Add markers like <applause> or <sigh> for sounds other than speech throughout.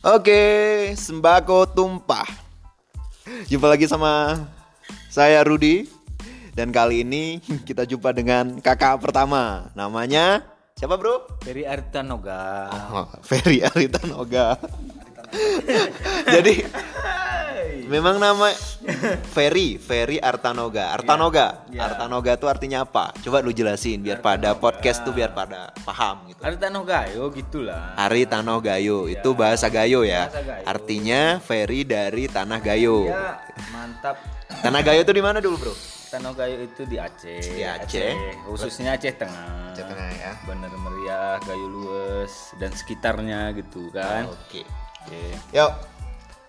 Oke, sembako tumpah. Jumpa lagi sama saya Rudi dan kali ini kita jumpa dengan kakak pertama. Namanya siapa, Bro? Ferry Artanoga. Oh, Ferry Aritanoga. <laughs> Jadi memang nama Ferry, Ferry Artanoga. Artanoga. Iya. Artanoga itu artinya apa? Coba lu jelasin biar pada podcast tuh biar pada paham gitu. Artanoga, yo gitulah. Ari Tanoh Gayo itu bahasa Gayo ya. Bahasa Gayo. Artinya Ferry dari Tanah Gayo. Ya, mantap. Tanah Gayo itu di mana dulu, Bro? Tanogayo itu di Aceh. Di Aceh. Khususnya Aceh Tengah. Aceh Tengah ya. Bener meriah, Gayo lues dan sekitarnya gitu kan. Oke. Oke. Yuk.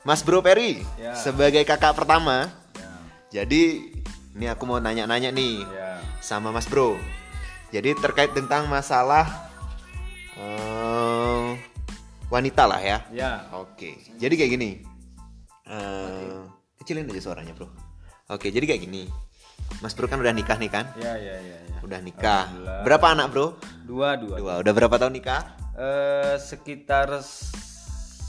Mas Bro Ferry Ya. sebagai kakak pertama. Ya. Jadi ini aku mau nanya-nanya nih Ya. sama Mas Bro. Jadi terkait tentang masalah eh, wanita lah ya. Ya. Oke, jadi kayak gini. Eh, kecilin aja suaranya, bro. Oke, jadi kayak gini. Mas bro kan udah nikah nih kan? Ya, ya, ya, ya. Udah nikah. Berapa anak bro? Dua, dua. Dua. Udah berapa tahun nikah? Eh, sekitar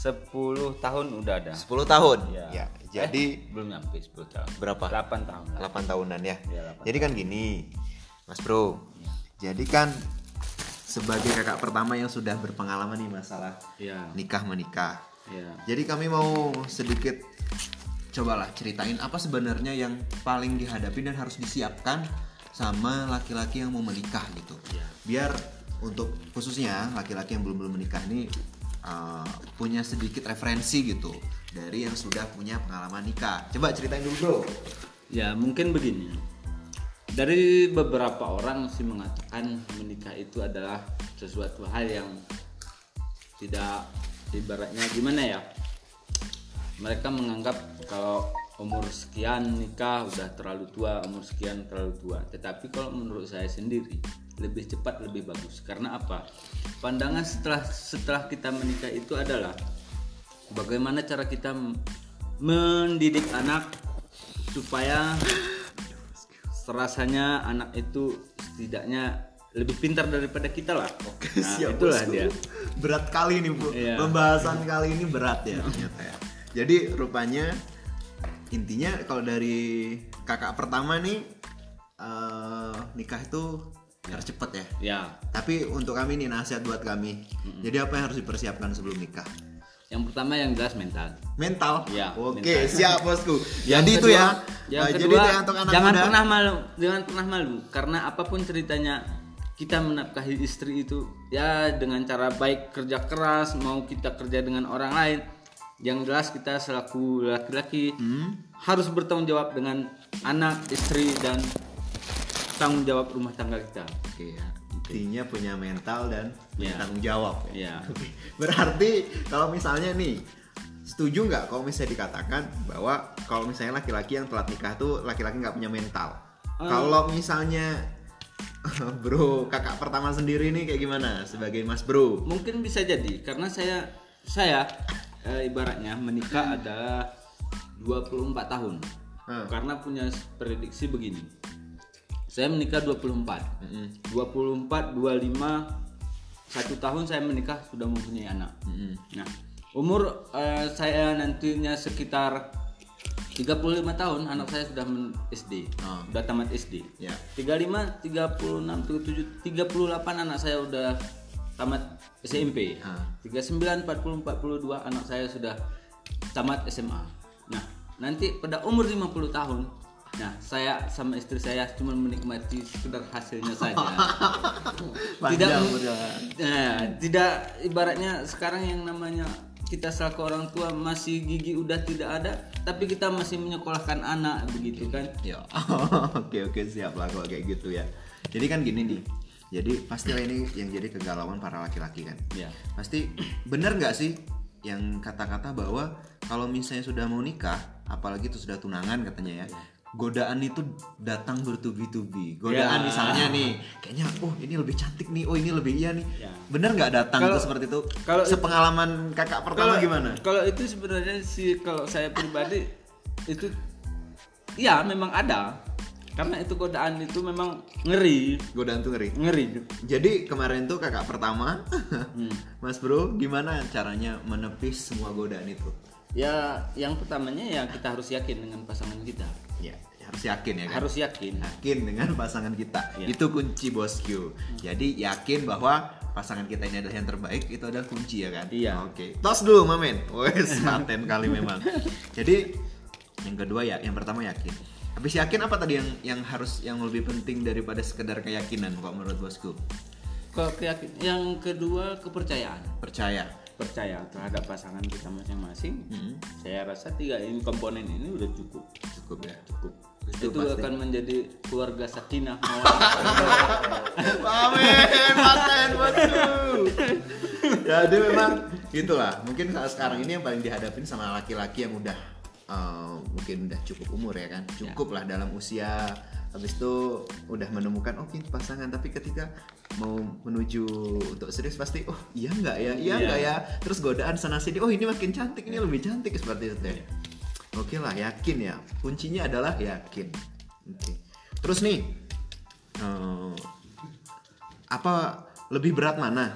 10 tahun udah ada. 10 tahun. Ya. Ya. Jadi Eh, belum nyampe 10 tahun. berapa? 8 tahun. lah. 8 tahunan ya. Ya, delapan Jadi kan gini, Mas bro. Jadi kan sebagai kakak pertama yang sudah berpengalaman nih masalah Ya. nikah menikah. Ya. Jadi kami mau sedikit cobalah ceritain apa sebenarnya yang paling dihadapi dan harus disiapkan sama laki-laki yang mau menikah gitu. Iya. Biar untuk khususnya laki-laki yang belum belum menikah ini uh, punya sedikit referensi gitu dari yang sudah punya pengalaman nikah. Coba ceritain dulu bro. Ya mungkin begini. Dari beberapa orang sih mengatakan menikah itu adalah sesuatu hal yang tidak ibaratnya gimana ya? Mereka menganggap kalau umur sekian nikah udah terlalu tua, umur sekian terlalu tua. Tetapi kalau menurut saya sendiri lebih cepat lebih bagus. Karena apa? Pandangan setelah setelah kita menikah itu adalah bagaimana cara kita mendidik anak supaya serasanya anak itu setidaknya lebih pintar daripada kita lah. Nah, itulah bosku. dia. Berat kali nih bu. Iya. Pembahasan kali ini berat ya ternyata ya. Jadi rupanya intinya kalau dari kakak pertama nih eh, nikah itu harus cepet ya. Ya, Tapi untuk kami nih nasihat buat kami. Jadi apa yang harus dipersiapkan sebelum nikah? yang pertama yang jelas mental. Mental. Ya, Oke, mental. siap bosku. Yang Jadi itu kedua- ya. Yang kedua, jadi itu ya untuk anak jangan muda. pernah malu, jangan pernah malu karena apa pun ceritanya kita menafkahi istri itu ya dengan cara baik kerja keras mau kita kerja dengan orang lain yang jelas kita selaku laki-laki Hmm? harus bertanggung jawab dengan anak istri dan tanggung jawab rumah tangga kita Oke ya. Intinya punya mental dan punya Ya. tanggung jawab. ya <laughs> Oke. Berarti kalau misalnya nih setuju nggak kalau misalnya dikatakan bahwa kalau misalnya laki-laki yang telat nikah tuh laki-laki nggak punya mental. Eh. Kalau misalnya <laughs> bro kakak pertama sendiri nih kayak gimana sebagai mas bro? mungkin bisa jadi karena saya saya eh, ibaratnya menikah adalah 24 tahun Hmm. karena punya prediksi begini saya menikah 24 Mm-mm. 24 25 satu tahun saya menikah sudah mempunyai anak Mm-mm. nah umur eh, saya nantinya sekitar 35 tahun anak saya sudah men SD Oh. sudah tamat SD Ya. 35, 36, 37, 38 anak saya udah tamat SMP. Ah. 39, 40, 42 anak saya sudah tamat SMA. Nah, nanti pada umur 50 tahun, nah saya sama istri saya cuma menikmati sekedar hasilnya saja. <laughs> tidak. Nah, tidak ibaratnya sekarang yang namanya kita selaku orang tua masih gigi udah tidak ada, tapi kita masih menyekolahkan anak begitu kan? Ya. <laughs> oke oke siap lah kalau kayak gitu ya. Jadi kan gini nih. Jadi pastilah ini yang jadi kegalauan para laki-laki kan. Ya. Pasti bener nggak sih yang kata-kata bahwa kalau misalnya sudah mau nikah, apalagi itu sudah tunangan katanya ya, godaan itu datang bertubi-tubi. Godaan Ya. misalnya nih, kayaknya oh ini lebih cantik nih, oh ini lebih iya nih. Ya. Bener nggak datang Kalau- tuh seperti itu? kalau- sepengalaman kakak pertama gimana? Kalau itu sebenarnya sih kalau saya pribadi itu ya memang ada. karena itu godaan itu memang ngeri Godaan tuh ngeri. ngeri Jadi kemarin tuh kakak pertama, <laughs> Hmm. Mas Bro, gimana caranya menepis semua godaan itu? ya yang pertamanya ya kita harus yakin dengan pasangan kita Ya, harus yakin ya kan? harus yakin yakin dengan pasangan kita. Iya. Itu kunci bosku. Jadi yakin bahwa pasangan kita ini adalah yang terbaik itu adalah kunci ya kan? Iya. Oke. Tos dulu, Mamen. Wes, paten kali memang. Jadi yang kedua ya, yang pertama yakin. Habis yakin apa tadi yang yang harus yang lebih penting daripada sekedar keyakinan kok menurut bosku? kalau keyakin yang kedua kepercayaan Percaya. Percaya terhadap pasangan kita masing-masing Hmm. saya rasa tiga ini komponen ini udah cukup Cukup ya. cukup Itu itu, pasti. akan menjadi keluarga sakinah <laughs> Amin, paten bosku. Jadi memang itulah. Mungkin saat sekarang ini yang paling dihadapin sama laki-laki yang udah eh, mungkin udah cukup umur ya kan. Cukup lah dalam usia. Habis itu udah menemukan oke pasangan. Tapi ketika mau menuju untuk serius pasti oh iya nggak ya? Iya Iya. nggak ya? Terus godaan sana sini oh ini makin cantik ini lebih cantik seperti itu ya. Oke lah yakin ya. Kuncinya adalah yakin. Oke. Terus nih eh, apa lebih berat mana?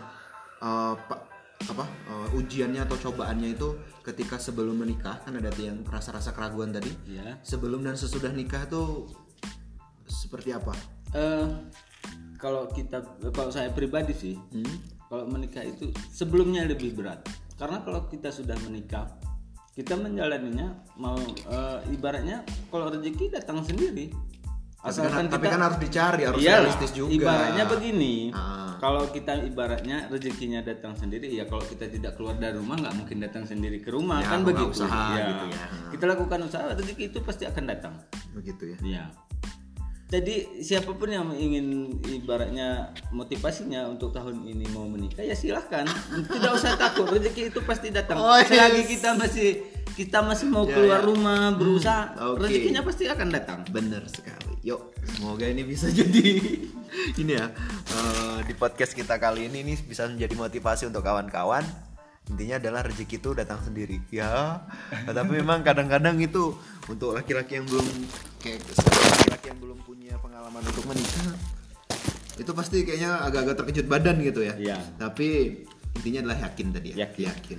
Pa- apa eh, ujiannya atau cobaannya itu ketika sebelum menikah kan ada yang rasa-rasa keraguan tadi. Ya sebelum dan sesudah nikah tuh seperti apa Eh, kalau kita kalau saya pribadi sih Hmm? kalau menikah itu sebelumnya lebih berat karena kalau kita sudah menikah kita menjalaninya mau eh, ibaratnya kalau rezeki datang sendiri tapi kan, tapi kan harus dicari harus Iyalah, realistis juga Ibaratnya begini, Ah. kalau kita ibaratnya rezekinya datang sendiri, ya kalau kita tidak keluar dari rumah nggak mungkin datang sendiri ke rumah Ya, kan begitu. usaha Ya. gitu ya. Kita lakukan usaha, rezeki itu pasti akan datang. begitu ya Iya. Jadi siapa pun yang ingin ibaratnya motivasinya untuk tahun ini mau menikah ya silahkan, tidak usah takut rezeki itu pasti datang. Oh, Selagi yes. kita masih kita masih mau Ya, keluar ya. rumah berusaha, oke. rezekinya pasti akan datang. Bener sekali. Yuk, semoga ini bisa <laughs> jadi ini ya eh, di podcast kita kali ini ini bisa menjadi motivasi untuk kawan-kawan. Intinya adalah rezeki itu datang sendiri. Ya, tapi memang kadang-kadang itu untuk laki-laki yang belum kayak laki-laki yang belum punya pengalaman untuk menikah itu pasti kayaknya agak-agak terkejut badan gitu ya. Iya. Tapi intinya adalah yakin tadi ya. Yakin. yakin.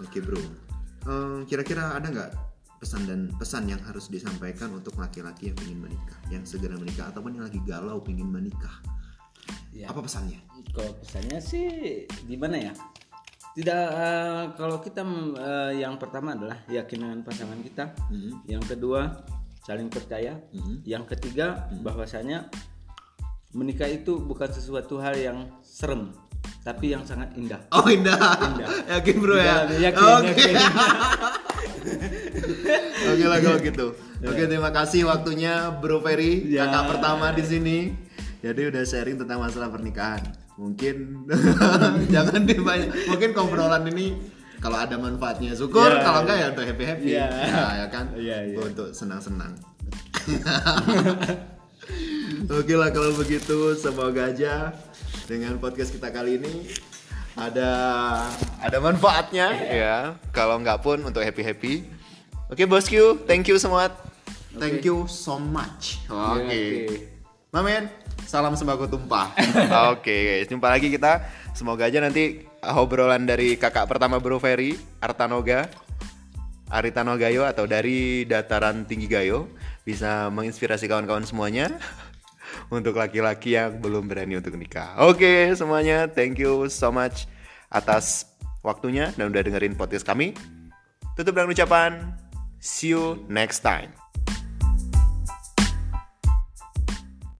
Oke bro. Eh, kira-kira ada nggak pesan dan pesan yang harus disampaikan untuk laki-laki yang ingin menikah, yang segera menikah ataupun yang lagi galau ingin menikah? Ya. Apa pesannya? Kalau pesannya sih gimana ya? Tidak eh, kalau kita eh, yang pertama adalah yakin dengan pasangan kita. Mhm. Yang kedua saling percaya. Mhm. Yang ketiga bahwasanya menikah itu bukan sesuatu hal yang serem, tapi yang sangat indah. Oh indah. <laughs> yakin bro ya. Indah, yakin, Oke. yakin. <laughs> Oke lah kalau gitu. Oke terima kasih waktunya Bro Ferry Ya. kakak pertama di sini. Jadi udah sharing tentang masalah pernikahan. Mungkin <laughs> jangan dibanyak. Mungkin obrolan ini kalau ada manfaatnya syukur, Ya. kalau enggak ya untuk happy happy. Ya. ya kan. Iya, iya. Untuk senang senang. <laughs> Oke lah kalau begitu semoga aja dengan podcast kita kali ini ada ada manfaatnya ya. Kalau nggak pun untuk happy happy. Oke bosku, thank you semua. Thank you so much. Oke. Oke. Mamen, salam sembako tumpah. <laughs> Oke, guys, jumpa lagi kita. Semoga aja nanti obrolan dari kakak pertama Bro Ferry, Artanoga, Aritano Gayo atau dari dataran tinggi Gayo bisa menginspirasi kawan-kawan semuanya <laughs> untuk laki-laki yang belum berani untuk nikah. Oke, semuanya, thank you so much atas waktunya dan udah dengerin podcast kami. Tutup dengan ucapan see you next time.